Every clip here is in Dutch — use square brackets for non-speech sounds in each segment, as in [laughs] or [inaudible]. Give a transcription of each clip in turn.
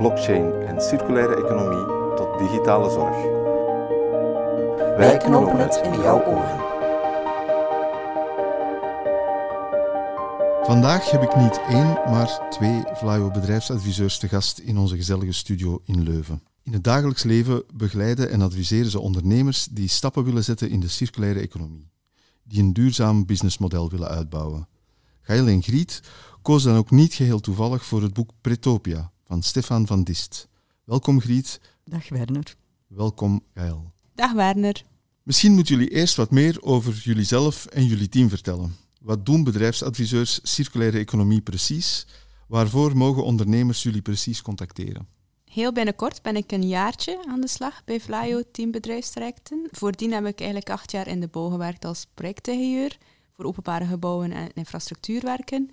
blockchain en circulaire economie tot digitale zorg. Wij knopen het in jouw oren. Vandaag heb ik niet één, maar twee Vlaio bedrijfsadviseurs te gast in onze gezellige studio in Leuven. In het dagelijks leven begeleiden en adviseren ze ondernemers die stappen willen zetten in de circulaire economie, die een duurzaam businessmodel willen uitbouwen. Gail en Griet kozen dan ook niet geheel toevallig voor het boek Pretopia van Stefan van Dist. Welkom Griet. Dag Werner. Welkom Gail. Dag Werner. Misschien moeten jullie eerst wat meer over jullie zelf en jullie team vertellen. Wat doen bedrijfsadviseurs circulaire economie precies? Waarvoor mogen ondernemers jullie precies contacteren? Heel binnenkort ben ik een jaartje aan de slag bij Vlaio Team Bedrijfstrajecten. Voordien heb ik eigenlijk acht jaar in de bouw gewerkt als projectingenieur voor openbare gebouwen en infrastructuurwerken.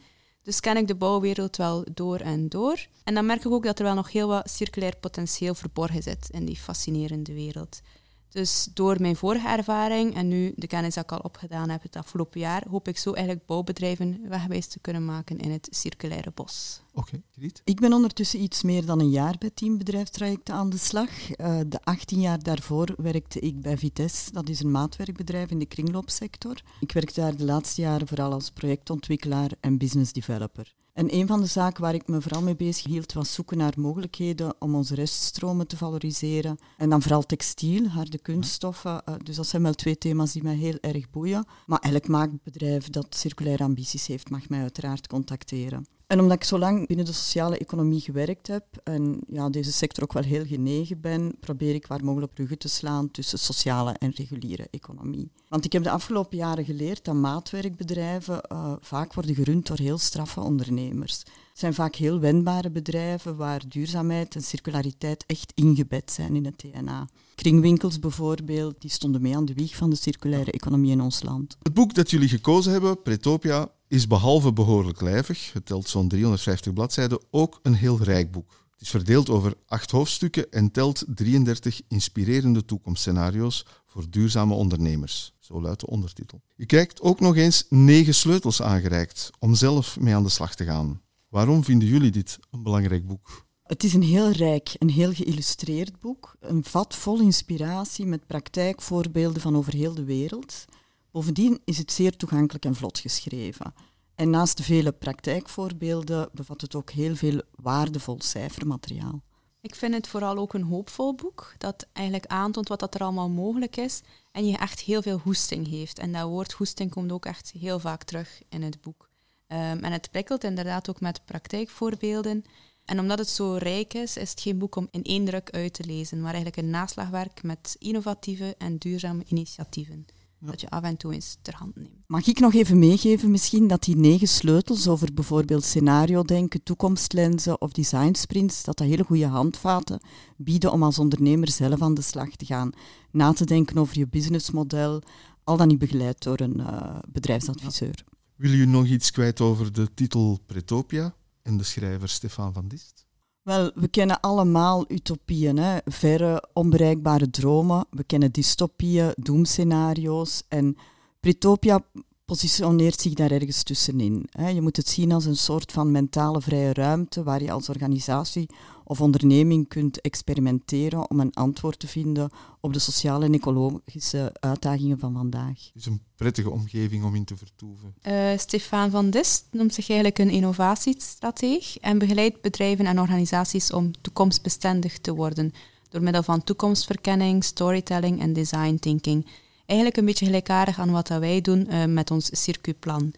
Dus ken ik de bouwwereld wel door en door. En dan merk ik ook dat er wel nog heel wat circulair potentieel verborgen zit in die fascinerende wereld. Dus door mijn vorige ervaring en nu de kennis die ik al opgedaan heb het afgelopen jaar, hoop ik zo eigenlijk bouwbedrijven wegwijs te kunnen maken in het circulaire bos. Oké, Griet. Ik ben ondertussen iets meer dan een jaar bij Team Bedrijfstrajecten aan de slag. Uh, de 18 jaar daarvoor werkte ik bij Vitesse, dat is een maatwerkbedrijf in de kringloopsector. Ik werkte daar de laatste jaren vooral als projectontwikkelaar en business developer. En een van de zaken waar ik me vooral mee bezig hield, was zoeken naar mogelijkheden om onze reststromen te valoriseren. En dan vooral textiel, harde kunststoffen. Uh, dus dat zijn wel twee thema's die mij heel erg boeien. Maar elk maakbedrijf dat circulaire ambities heeft, mag mij uiteraard contacteren. En omdat ik zo lang binnen de sociale economie gewerkt heb en ja, deze sector ook wel heel genegen ben, probeer ik waar mogelijk bruggen te slaan tussen sociale en reguliere economie. Want ik heb de afgelopen jaren geleerd dat maatwerkbedrijven uh, vaak worden gerund door heel straffe ondernemers. Het zijn vaak heel wendbare bedrijven waar duurzaamheid en circulariteit echt ingebed zijn in het DNA. Kringwinkels bijvoorbeeld, die stonden mee aan de wieg van de circulaire economie in ons land. Het boek dat jullie gekozen hebben, Pretopia, is behalve behoorlijk lijvig, het telt zo'n 350 bladzijden, ook een heel rijk boek. Het is verdeeld over acht hoofdstukken en telt 33 inspirerende toekomstscenario's voor duurzame ondernemers. Zo luidt de ondertitel. Je krijgt ook nog eens negen sleutels aangereikt om zelf mee aan de slag te gaan. Waarom vinden jullie dit een belangrijk boek? Het is een heel rijk en heel geïllustreerd boek. Een vat vol inspiratie met praktijkvoorbeelden van over heel de wereld. Bovendien is het zeer toegankelijk en vlot geschreven. En naast de vele praktijkvoorbeelden bevat het ook heel veel waardevol cijfermateriaal. Ik vind het vooral ook een hoopvol boek, dat eigenlijk aantoont wat dat er allemaal mogelijk is en je echt heel veel hoesting heeft. En dat woord hoesting komt ook echt heel vaak terug in het boek. Um, en het prikkelt inderdaad ook met praktijkvoorbeelden. En omdat het zo rijk is, is het geen boek om in één druk uit te lezen, maar eigenlijk een naslagwerk met innovatieve en duurzame initiatieven dat je af en toe eens ter hand neemt. Mag ik nog even meegeven misschien dat die negen sleutels over bijvoorbeeld scenario-denken, toekomstlenzen of design sprints, dat dat hele goede handvaten bieden om als ondernemer zelf aan de slag te gaan. Na te denken over je businessmodel, al dan niet begeleid door een uh, bedrijfsadviseur. Wil je nog iets kwijt over de titel Pretopia en de schrijver Stefan van Dist? Wel, we kennen allemaal utopieën, hè? verre, onbereikbare dromen. We kennen dystopieën, doemscenario's. En Pretopia positioneert zich daar ergens tussenin. Hè? Je moet het zien als een soort van mentale vrije ruimte waar je als organisatie of onderneming kunt experimenteren om een antwoord te vinden op de sociale en ecologische uitdagingen van vandaag. Het is een prettige omgeving om in te vertoeven. Uh, Stefan van Dist noemt zich eigenlijk een innovatiestrateeg en begeleidt bedrijven en organisaties om toekomstbestendig te worden door middel van toekomstverkenning, storytelling en design thinking. Eigenlijk een beetje gelijkaardig aan wat wij doen uh, met ons circuitplan.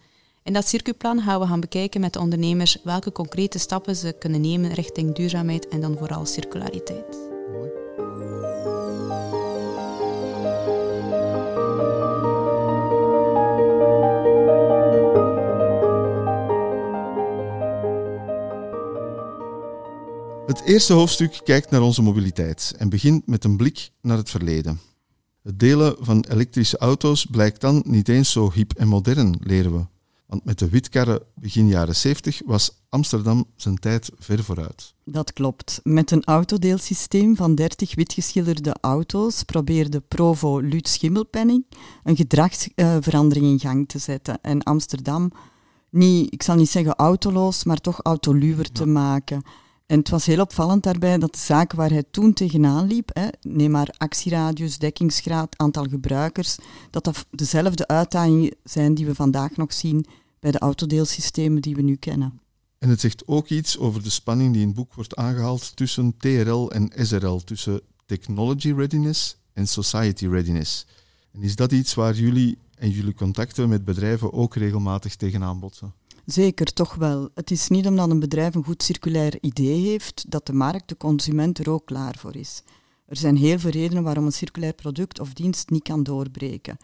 In dat circuitplan gaan we gaan bekijken met de ondernemers welke concrete stappen ze kunnen nemen richting duurzaamheid en dan vooral circulariteit. Mooi. Het eerste hoofdstuk kijkt naar onze mobiliteit en begint met een blik naar het verleden. Het delen van elektrische auto's blijkt dan niet eens zo hip en modern, leren we. Want met de witkarren begin jaren 70 was Amsterdam zijn tijd ver vooruit. Dat klopt. Met een autodeelsysteem van 30 witgeschilderde auto's probeerde Provo Luut Schimmelpenning een gedragsverandering in gang te zetten en Amsterdam niet, ik zal niet zeggen autoloos, maar toch autoluwer te maken. En het was heel opvallend daarbij dat de zaken waar hij toen tegenaan liep, hè, neem maar actieradius, dekkingsgraad, aantal gebruikers, dat dat dezelfde uitdagingen zijn die we vandaag nog zien bij de autodeelsystemen die we nu kennen. En het zegt ook iets over de spanning die in het boek wordt aangehaald tussen TRL en SRL, tussen technology readiness en society readiness. En is dat iets waar jullie en jullie contacten met bedrijven ook regelmatig tegenaan botsen? Zeker, toch wel. Het is niet omdat een bedrijf een goed circulair idee heeft dat de markt, de consument, er ook klaar voor is. Er zijn heel veel redenen waarom een circulair product of dienst niet kan doorbreken.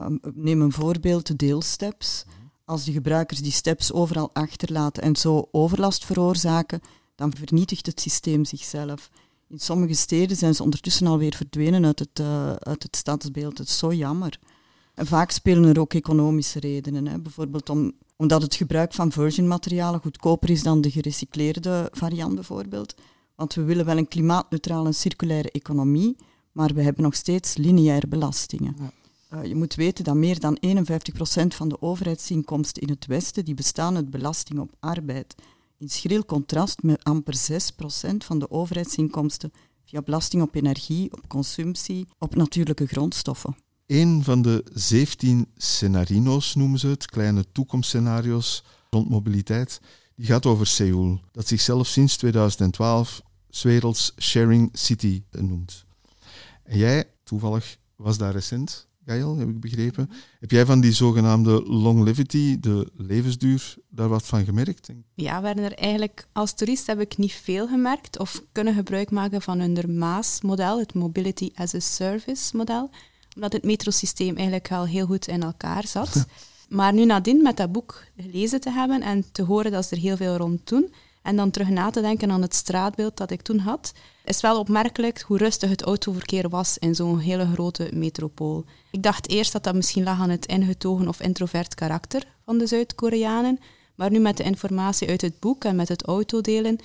Uh, neem een voorbeeld, de deelsteps. Als de gebruikers die steps overal achterlaten en zo overlast veroorzaken, dan vernietigt het systeem zichzelf. In sommige steden zijn ze ondertussen alweer verdwenen uit het, uh, uit het stadsbeeld. Het is zo jammer. En vaak spelen er ook economische redenen. Hè. Bijvoorbeeld om, omdat het gebruik van virgin materialen goedkoper is dan de gerecycleerde variant bijvoorbeeld. Want we willen wel een klimaatneutrale circulaire economie, maar we hebben nog steeds lineaire belastingen. Uh, je moet weten dat meer dan 51% van de overheidsinkomsten in het Westen die bestaan uit belasting op arbeid. In schril contrast met amper 6% van de overheidsinkomsten via belasting op energie, op consumptie, op natuurlijke grondstoffen. Een van de 17 scenario's noemen ze het, kleine toekomstscenario's rond mobiliteit, die gaat over Seoul, dat zichzelf sinds 2012 werelds Sharing City noemt. En jij, toevallig, was daar recent, Gail, heb ik begrepen. Heb jij van die zogenaamde longevity, de levensduur, daar wat van gemerkt? Ja, Werner, eigenlijk als toerist heb ik niet veel gemerkt of kunnen gebruik maken van hun MAAS-model, het Mobility as a Service model omdat het metrosysteem eigenlijk al heel goed in elkaar zat. [laughs] maar nu nadien met dat boek gelezen te hebben en te horen dat ze er heel veel rond doen, en dan terug na te denken aan het straatbeeld dat ik toen had, is wel opmerkelijk hoe rustig het autoverkeer was in zo'n hele grote metropool. Ik dacht eerst dat dat misschien lag aan het ingetogen of introvert karakter van de Zuid-Koreanen, maar nu met de informatie uit het boek en met het autodelen,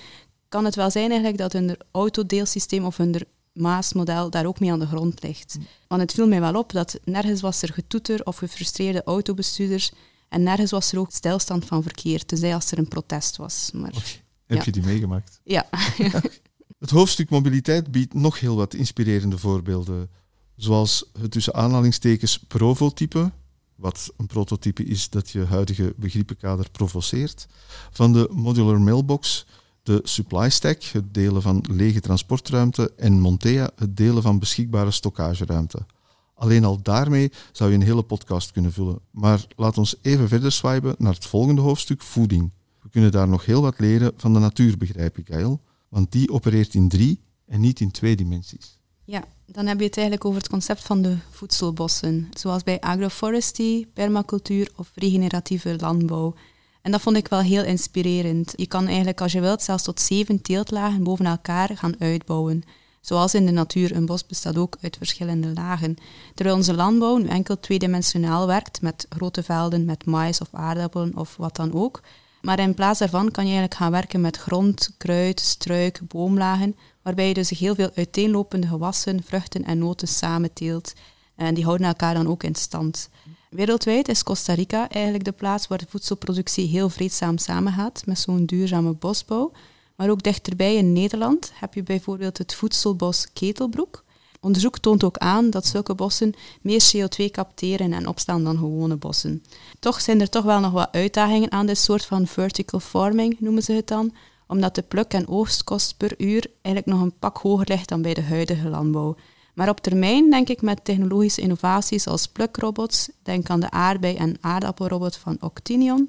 kan het wel zijn eigenlijk dat hun autodeelsysteem of hun Maas-model daar ook mee aan de grond ligt. Mm. Want het viel mij wel op dat nergens was er getoeter of gefrustreerde autobestuurders en nergens was er ook stilstand van verkeer, tenzij als er een protest was. Maar, Heb je die meegemaakt? Ja. [laughs] het hoofdstuk mobiliteit biedt nog heel wat inspirerende voorbeelden, zoals het tussen aanhalingstekens prototype, wat een prototype is dat je huidige begriepenkader provoceert, van de modular mailbox de supply stack, het delen van lege transportruimte, en Montea, het delen van beschikbare stockageruimte. Alleen al daarmee zou je een hele podcast kunnen vullen. Maar laat ons even verder swipen naar het volgende hoofdstuk, voeding. We kunnen daar nog heel wat leren van de natuur, begrijp ik, Gail. Want die opereert in drie en niet in twee dimensies. Ja, dan heb je het eigenlijk over het concept van de voedselbossen. Zoals bij agroforestry, permacultuur of regeneratieve landbouw. En dat vond ik wel heel inspirerend. Je kan eigenlijk, als je wilt, zelfs tot zeven teeltlagen boven elkaar gaan uitbouwen. Zoals in de natuur, een bos bestaat ook uit verschillende lagen. Terwijl onze landbouw nu enkel tweedimensionaal werkt, met grote velden, met mais of aardappelen of wat dan ook. Maar in plaats daarvan kan je eigenlijk gaan werken met grond, kruid, struik, boomlagen, waarbij je dus heel veel uiteenlopende gewassen, vruchten en noten samenteelt. En die houden elkaar dan ook in stand. Wereldwijd is Costa Rica eigenlijk de plaats waar de voedselproductie heel vreedzaam samengaat met zo'n duurzame bosbouw. Maar ook dichterbij in Nederland heb je bijvoorbeeld het voedselbos Ketelbroek. Onderzoek toont ook aan dat zulke bossen meer CO2 capteren en opstaan dan gewone bossen. Toch zijn er toch wel nog wat uitdagingen aan dit soort van vertical farming, noemen ze het dan, omdat de pluk- en oogstkost per uur eigenlijk nog een pak hoger ligt dan bij de huidige landbouw. Maar op termijn denk ik met technologische innovaties als plukrobots, denk aan de aardbei- en aardappelrobot van Octinion,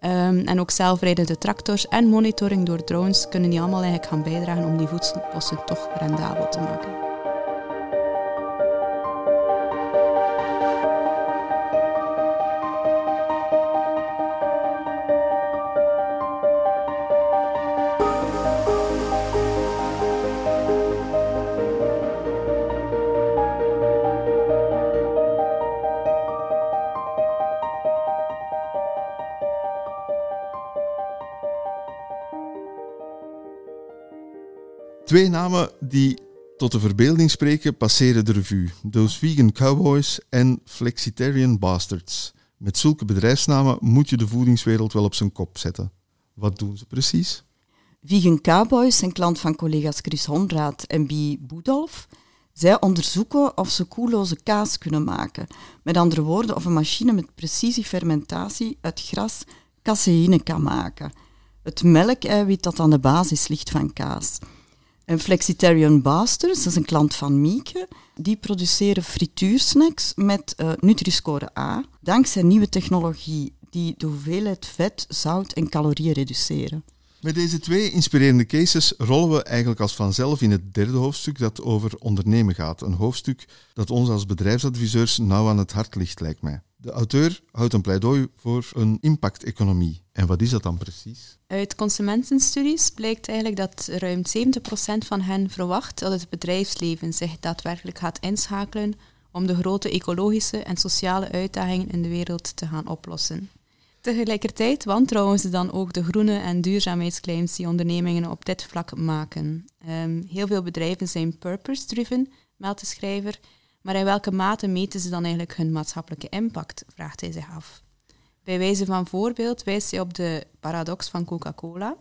um, en ook zelfrijdende tractors en monitoring door drones kunnen die allemaal eigenlijk gaan bijdragen om die voedselbossen toch rendabel te maken. Twee namen die tot de verbeelding spreken passeren de revue. Those Vegan Cowboys en Flexitarian Bastards. Met zulke bedrijfsnamen moet je de voedingswereld wel op zijn kop zetten. Wat doen ze precies? Vegan Cowboys zijn klant van collega's Chris Honraad en Bie Boedolf. Zij onderzoeken of ze koelloze kaas kunnen maken. Met andere woorden, of een machine met precisiefermentatie uit gras caseïne kan maken. Het melkeiwit dat aan de basis ligt van kaas. En Flexitarian Bastards, dat is een klant van Mieke, die produceren frituursnacks met uh, Nutri-score A, dankzij nieuwe technologie die de hoeveelheid vet, zout en calorieën reduceren. Met deze twee inspirerende cases rollen we eigenlijk als vanzelf in het derde hoofdstuk dat over ondernemen gaat. Een hoofdstuk dat ons als bedrijfsadviseurs nauw aan het hart ligt, lijkt mij. De auteur houdt een pleidooi voor een impacteconomie. En wat is dat dan precies? Uit consumentenstudies blijkt eigenlijk dat ruim 70% van hen verwacht dat het bedrijfsleven zich daadwerkelijk gaat inschakelen om de grote ecologische en sociale uitdagingen in de wereld te gaan oplossen. Tegelijkertijd wantrouwen ze dan ook de groene en duurzaamheidsclaims die ondernemingen op dit vlak maken. Um, heel veel bedrijven zijn purpose-driven, meldt de schrijver, maar in welke mate meten ze dan eigenlijk hun maatschappelijke impact, vraagt hij zich af. Bij wijze van voorbeeld wijst hij op de paradox van Coca-Cola,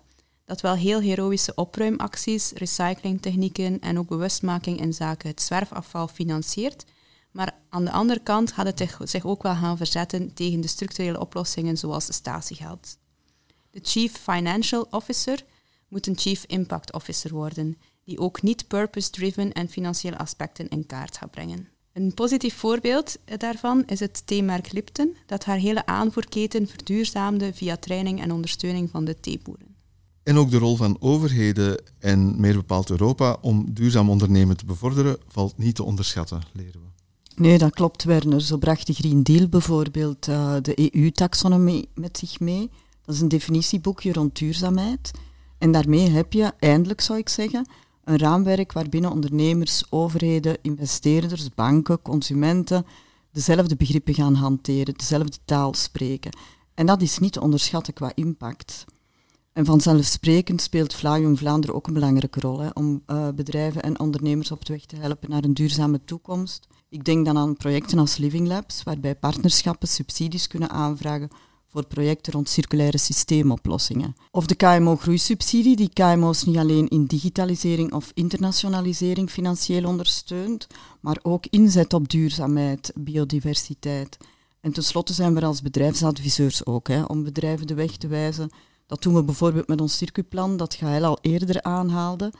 dat wel heel heroïsche opruimacties, recyclingtechnieken en ook bewustmaking in zaken het zwerfafval financiert, maar aan de andere kant gaat het zich ook wel gaan verzetten tegen de structurele oplossingen zoals statiegeld. De Chief Financial Officer moet een Chief Impact Officer worden, die ook niet purpose-driven en financiële aspecten in kaart gaat brengen. Een positief voorbeeld daarvan is het theemerk Lipton, dat haar hele aanvoerketen verduurzaamde via training en ondersteuning van de theeboeren. En ook de rol van overheden en meer bepaald Europa om duurzaam ondernemen te bevorderen valt niet te onderschatten, leren we. Nee, dat klopt, Werner. Zo bracht de Green Deal bijvoorbeeld uh, de EU-taxonomie met zich mee. Dat is een definitieboekje rond duurzaamheid. En daarmee heb je, eindelijk zou ik zeggen, een raamwerk waarbinnen ondernemers, overheden, investeerders, banken, consumenten dezelfde begrippen gaan hanteren, dezelfde taal spreken. En dat is niet te onderschatten qua impact. En vanzelfsprekend speelt Vlaaium Vlaanderen ook een belangrijke rol hè, om uh, bedrijven en ondernemers op de weg te helpen naar een duurzame toekomst. Ik denk dan aan projecten als Living Labs, waarbij partnerschappen subsidies kunnen aanvragen voor projecten rond circulaire systeemoplossingen. Of de KMO-groeisubsidie, die KMO's niet alleen in digitalisering of internationalisering financieel ondersteunt, maar ook inzet op duurzaamheid, biodiversiteit. En tenslotte zijn we als bedrijfsadviseurs ook, hè, om bedrijven de weg te wijzen. Dat doen we bijvoorbeeld met ons circuitplan, dat Gaël al eerder aanhaalde.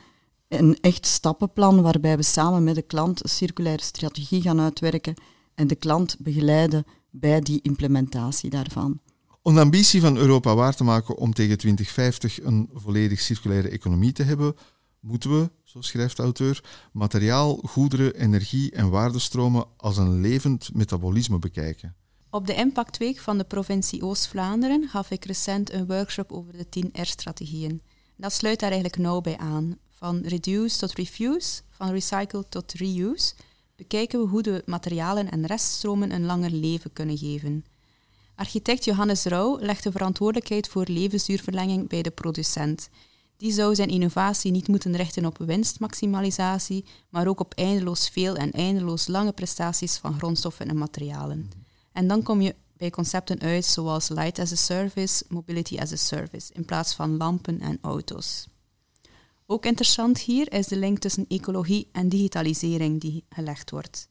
Een echt stappenplan waarbij we samen met de klant een circulaire strategie gaan uitwerken en de klant begeleiden bij die implementatie daarvan. Om de ambitie van Europa waar te maken om tegen 2050 een volledig circulaire economie te hebben, moeten we, zo schrijft de auteur, materiaal, goederen, energie en waardestromen als een levend metabolisme bekijken. Op de Impactweek van de provincie Oost-Vlaanderen gaf ik recent een workshop over de 10 R-strategieën. Dat sluit daar eigenlijk nauw bij aan. Van reduce tot refuse, van recycle tot reuse, bekijken we hoe de materialen en reststromen een langer leven kunnen geven. Architect Johannes Rauw legt de verantwoordelijkheid voor levensduurverlenging bij de producent. Die zou zijn innovatie niet moeten richten op winstmaximalisatie, maar ook op eindeloos veel en eindeloos lange prestaties van grondstoffen en materialen. En dan kom je bij concepten uit zoals light as a service, mobility as a service, in plaats van lampen en auto's. Ook interessant hier is de link tussen ecologie en digitalisering die gelegd wordt.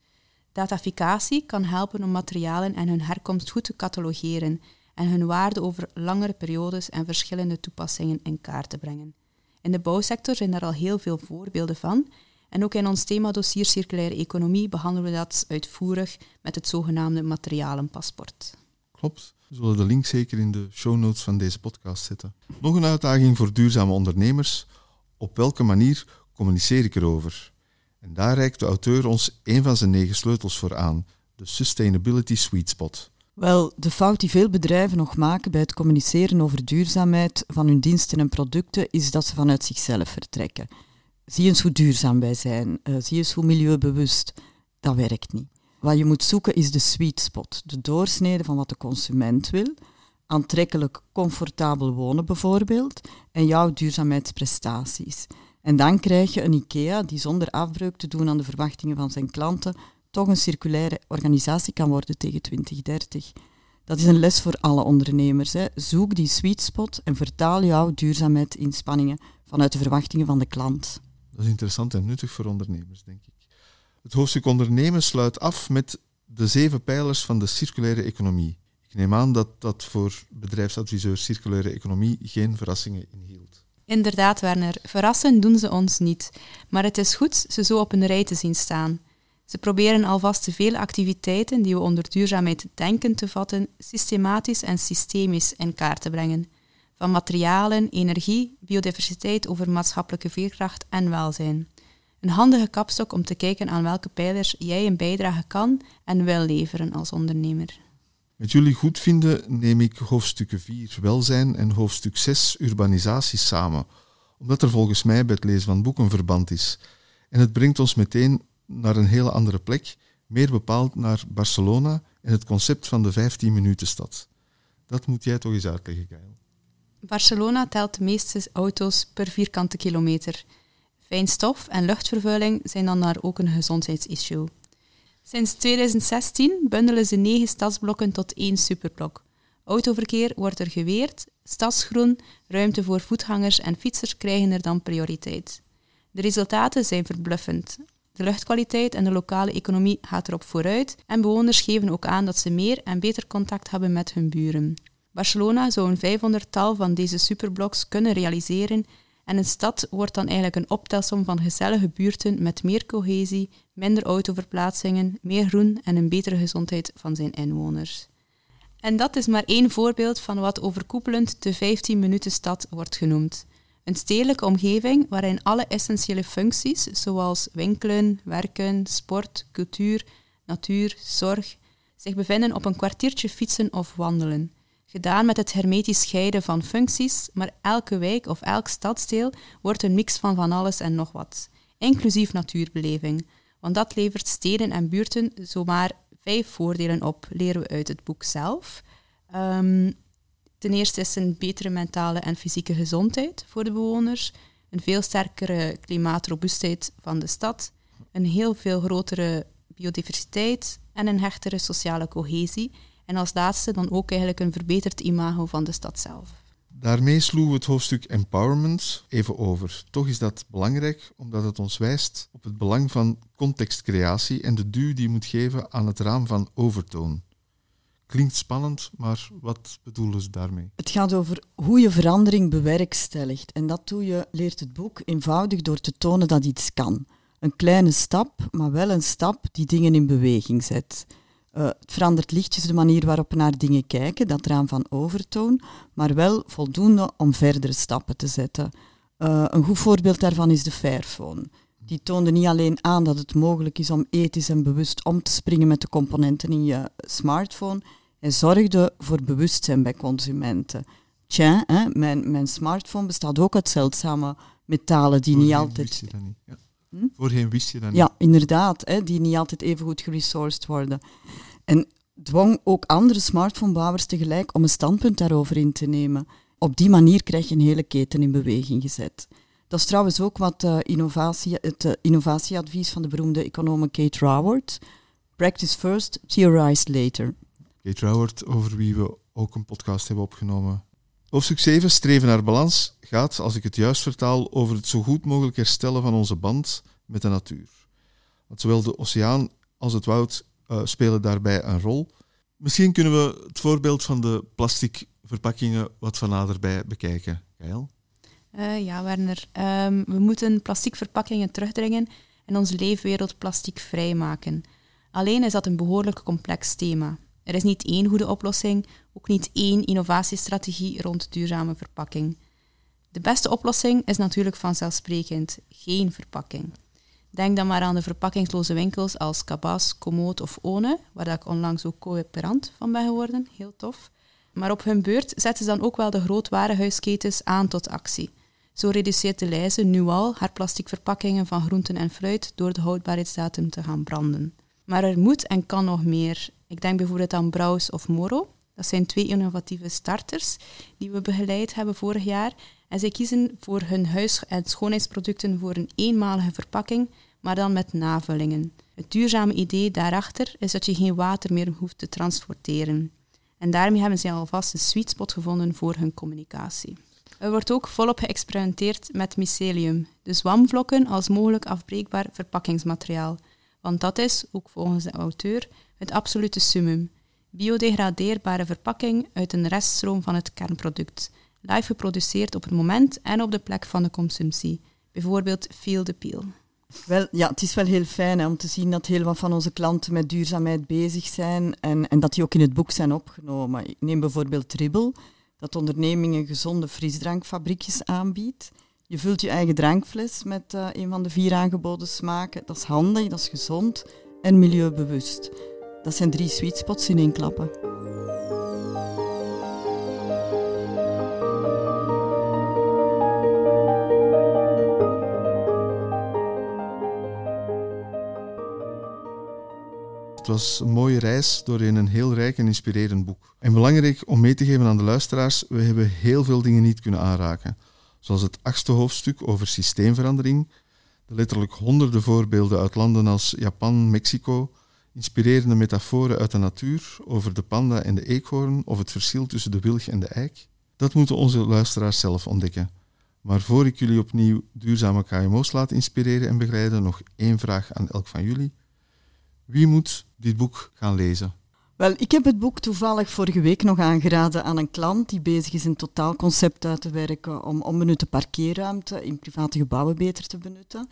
Dataficatie kan helpen om materialen en hun herkomst goed te catalogeren en hun waarde over langere periodes en verschillende toepassingen in kaart te brengen. In de bouwsector zijn er al heel veel voorbeelden van en ook in ons themadossier circulaire economie behandelen we dat uitvoerig met het zogenaamde materialenpaspoort. Klopt. We zullen de link zeker in de show notes van deze podcast zetten. Nog een uitdaging voor duurzame ondernemers. Op welke manier communiceer ik erover? En daar reikt de auteur ons een van zijn negen sleutels voor aan, de Sustainability Sweet Spot. Wel, de fout die veel bedrijven nog maken bij het communiceren over duurzaamheid van hun diensten en producten is dat ze vanuit zichzelf vertrekken. Zie eens hoe duurzaam wij zijn, uh, zie eens hoe milieubewust. Dat werkt niet. Wat je moet zoeken is de sweet spot, de doorsnede van wat de consument wil, aantrekkelijk, comfortabel wonen bijvoorbeeld, en jouw duurzaamheidsprestaties. En dan krijg je een IKEA die zonder afbreuk te doen aan de verwachtingen van zijn klanten toch een circulaire organisatie kan worden tegen 2030. Dat is een les voor alle ondernemers. Hè. Zoek die sweet spot en vertaal jouw duurzaamheidsinspanningen vanuit de verwachtingen van de klant. Dat is interessant en nuttig voor ondernemers, denk ik. Het hoofdstuk ondernemen sluit af met de zeven pijlers van de circulaire economie. Ik neem aan dat dat voor bedrijfsadviseur circulaire economie geen verrassingen inhield. Inderdaad, Werner, verrassen doen ze ons niet. Maar het is goed ze zo op een rij te zien staan. Ze proberen alvast de vele activiteiten die we onder duurzaamheid denken te vatten, systematisch en systemisch in kaart te brengen. Van materialen, energie, biodiversiteit over maatschappelijke veerkracht en welzijn. Een handige kapstok om te kijken aan welke pijlers jij een bijdrage kan en wil leveren als ondernemer. Met jullie goedvinden neem ik hoofdstukken 4 welzijn en hoofdstuk 6 urbanisatie samen, omdat er volgens mij bij het lezen van boeken verband is. En het brengt ons meteen naar een hele andere plek, meer bepaald naar Barcelona en het concept van de 15 minuten stad. Dat moet jij toch eens uitleggen, Gail. Barcelona telt de meeste auto's per vierkante kilometer. Fijnstof en luchtvervuiling zijn dan daar ook een gezondheidsissue. Sinds 2016 bundelen ze negen stadsblokken tot één superblok. Autoverkeer wordt er geweerd, stadsgroen, ruimte voor voetgangers en fietsers krijgen er dan prioriteit. De resultaten zijn verbluffend. De luchtkwaliteit en de lokale economie gaat erop vooruit en bewoners geven ook aan dat ze meer en beter contact hebben met hun buren. Barcelona zou een 500-tal van deze superbloks kunnen realiseren en een stad wordt dan eigenlijk een optelsom van gezellige buurten met meer cohesie, minder autoverplaatsingen, meer groen en een betere gezondheid van zijn inwoners. En dat is maar één voorbeeld van wat overkoepelend de 15-minuten-stad wordt genoemd. Een stedelijke omgeving waarin alle essentiële functies, zoals winkelen, werken, sport, cultuur, natuur, zorg, zich bevinden op een kwartiertje fietsen of wandelen. Gedaan met het hermetisch scheiden van functies, maar elke wijk of elk stadsdeel wordt een mix van van alles en nog wat, inclusief natuurbeleving. Want dat levert steden en buurten zomaar vijf voordelen op, leren we uit het boek zelf. Um, Ten eerste is een betere mentale en fysieke gezondheid voor de bewoners, een veel sterkere klimaatrobuustheid van de stad, een heel veel grotere biodiversiteit en een hechtere sociale cohesie. En als laatste dan ook eigenlijk een verbeterd imago van de stad zelf. Daarmee sloegen we het hoofdstuk empowerment even over. Toch is dat belangrijk omdat het ons wijst op het belang van contextcreatie en de duw die je moet geven aan het raam van overtoon. Klinkt spannend, maar wat bedoelen ze daarmee? Het gaat over hoe je verandering bewerkstelligt. En dat doe je, leert het boek eenvoudig door te tonen dat iets kan. Een kleine stap, maar wel een stap die dingen in beweging zet. Uh, het verandert lichtjes de manier waarop we naar dingen kijken, dat raam van overtoon, maar wel voldoende om verdere stappen te zetten. Uh, een goed voorbeeld daarvan is de Fairphone. Die toonde niet alleen aan dat het mogelijk is om ethisch en bewust om te springen met de componenten in je smartphone. Hij zorgde voor bewustzijn bij consumenten. Tja, hè, mijn, mijn smartphone bestaat ook uit zeldzame metalen die niet altijd. Je dat niet. Ja. Hm? Voorheen wist je dat niet. Ja, inderdaad, hè, die niet altijd even goed geresourced worden. En dwong ook andere smartphonebouwers tegelijk om een standpunt daarover in te nemen. Op die manier krijg je een hele keten in beweging gezet. Dat is trouwens ook wat uh, innovatie, het uh, innovatieadvies van de beroemde econoom Kate Raworth. Practice first, theorize later. Kate Raworth, over wie we ook een podcast hebben opgenomen. Hoofdstuk 7, Streven naar balans, gaat, als ik het juist vertaal, over het zo goed mogelijk herstellen van onze band met de natuur. Want zowel de oceaan als het woud uh, spelen daarbij een rol. Misschien kunnen we het voorbeeld van de plastic verpakkingen wat van naderbij bekijken. Gail? Uh, ja, Werner. Um, we moeten plastic verpakkingen terugdringen en onze leefwereld plastic vrijmaken. Alleen is dat een behoorlijk complex thema. Er is niet één goede oplossing, ook niet één innovatiestrategie rond duurzame verpakking. De beste oplossing is natuurlijk vanzelfsprekend geen verpakking. Denk dan maar aan de verpakkingsloze winkels als Cabas, Komoot of One, waar ik onlangs ook coöperant van ben geworden. Heel tof. Maar op hun beurt zetten ze dan ook wel de grootwarenhuisketens aan tot actie. Zo reduceert de Leijze nu al haar plastic verpakkingen van groenten en fruit door de houdbaarheidsdatum te gaan branden. Maar er moet en kan nog meer. Ik denk bijvoorbeeld aan Braus of Moro. Dat zijn twee innovatieve starters die we begeleid hebben vorig jaar. En zij kiezen voor hun huis- en schoonheidsproducten voor een eenmalige verpakking, maar dan met navullingen. Het duurzame idee daarachter is dat je geen water meer hoeft te transporteren. En daarmee hebben zij alvast een sweet spot gevonden voor hun communicatie. Er wordt ook volop geëxperimenteerd met mycelium, de zwamvlokken als mogelijk afbreekbaar verpakkingsmateriaal. Want dat is, ook volgens de auteur, het absolute summum. Biodegradeerbare verpakking uit een reststroom van het kernproduct, live geproduceerd op het moment en op de plek van de consumptie. Bijvoorbeeld Feel the Peel. Wel, ja, het is wel heel fijn hè, om te zien dat heel wat van onze klanten met duurzaamheid bezig zijn en, en dat die ook in het boek zijn opgenomen. Ik neem bijvoorbeeld Tribble, dat ondernemingen gezonde frisdrankfabriekjes aanbiedt. Je vult je eigen drankfles met uh, een van de vier aangeboden smaken. Dat is handig, dat is gezond en milieubewust. Dat zijn drie sweet spots in één klappen. Het was een mooie reis door een heel rijk en inspirerend boek. En belangrijk om mee te geven aan de luisteraars, we hebben heel veel dingen niet kunnen aanraken. Zoals het achtste hoofdstuk over systeemverandering, de letterlijk honderden voorbeelden uit landen als Japan, Mexico, inspirerende metaforen uit de natuur over de panda en de eekhoorn of het verschil tussen de wilg en de eik. Dat moeten onze luisteraars zelf ontdekken. Maar voor ik jullie opnieuw duurzame KMO's laat inspireren en begeleiden, nog één vraag aan elk van jullie. Wie moet dit boek gaan lezen? Wel, ik heb het boek toevallig vorige week nog aangeraden aan een klant die bezig is een totaalconcept uit te werken om onbenutte parkeerruimte in private gebouwen beter te benutten.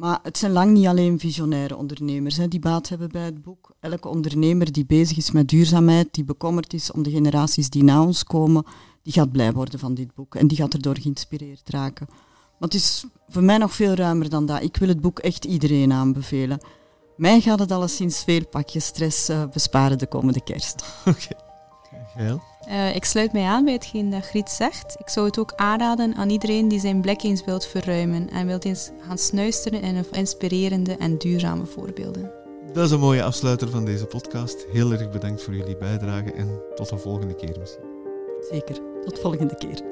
Maar het zijn lang niet alleen visionaire ondernemers hè, die baat hebben bij het boek. Elke ondernemer die bezig is met duurzaamheid, die bekommerd is om de generaties die na ons komen, die gaat blij worden van dit boek en die gaat erdoor geïnspireerd raken. Maar het is voor mij nog veel ruimer dan dat. Ik wil het boek echt iedereen aanbevelen. Mij gaat het alleszins veel pakjes stress uh, besparen de komende kerst. [laughs] Oké. Uh, ik sluit mij aan bij hetgeen dat Griet zegt. Ik zou het ook aanraden aan iedereen die zijn blik eens wilt verruimen en wilt eens gaan snuisteren in inspirerende en duurzame voorbeelden. Dat is een mooie afsluiter van deze podcast. Heel erg bedankt voor jullie bijdrage en tot een volgende keer misschien. Zeker, tot volgende keer.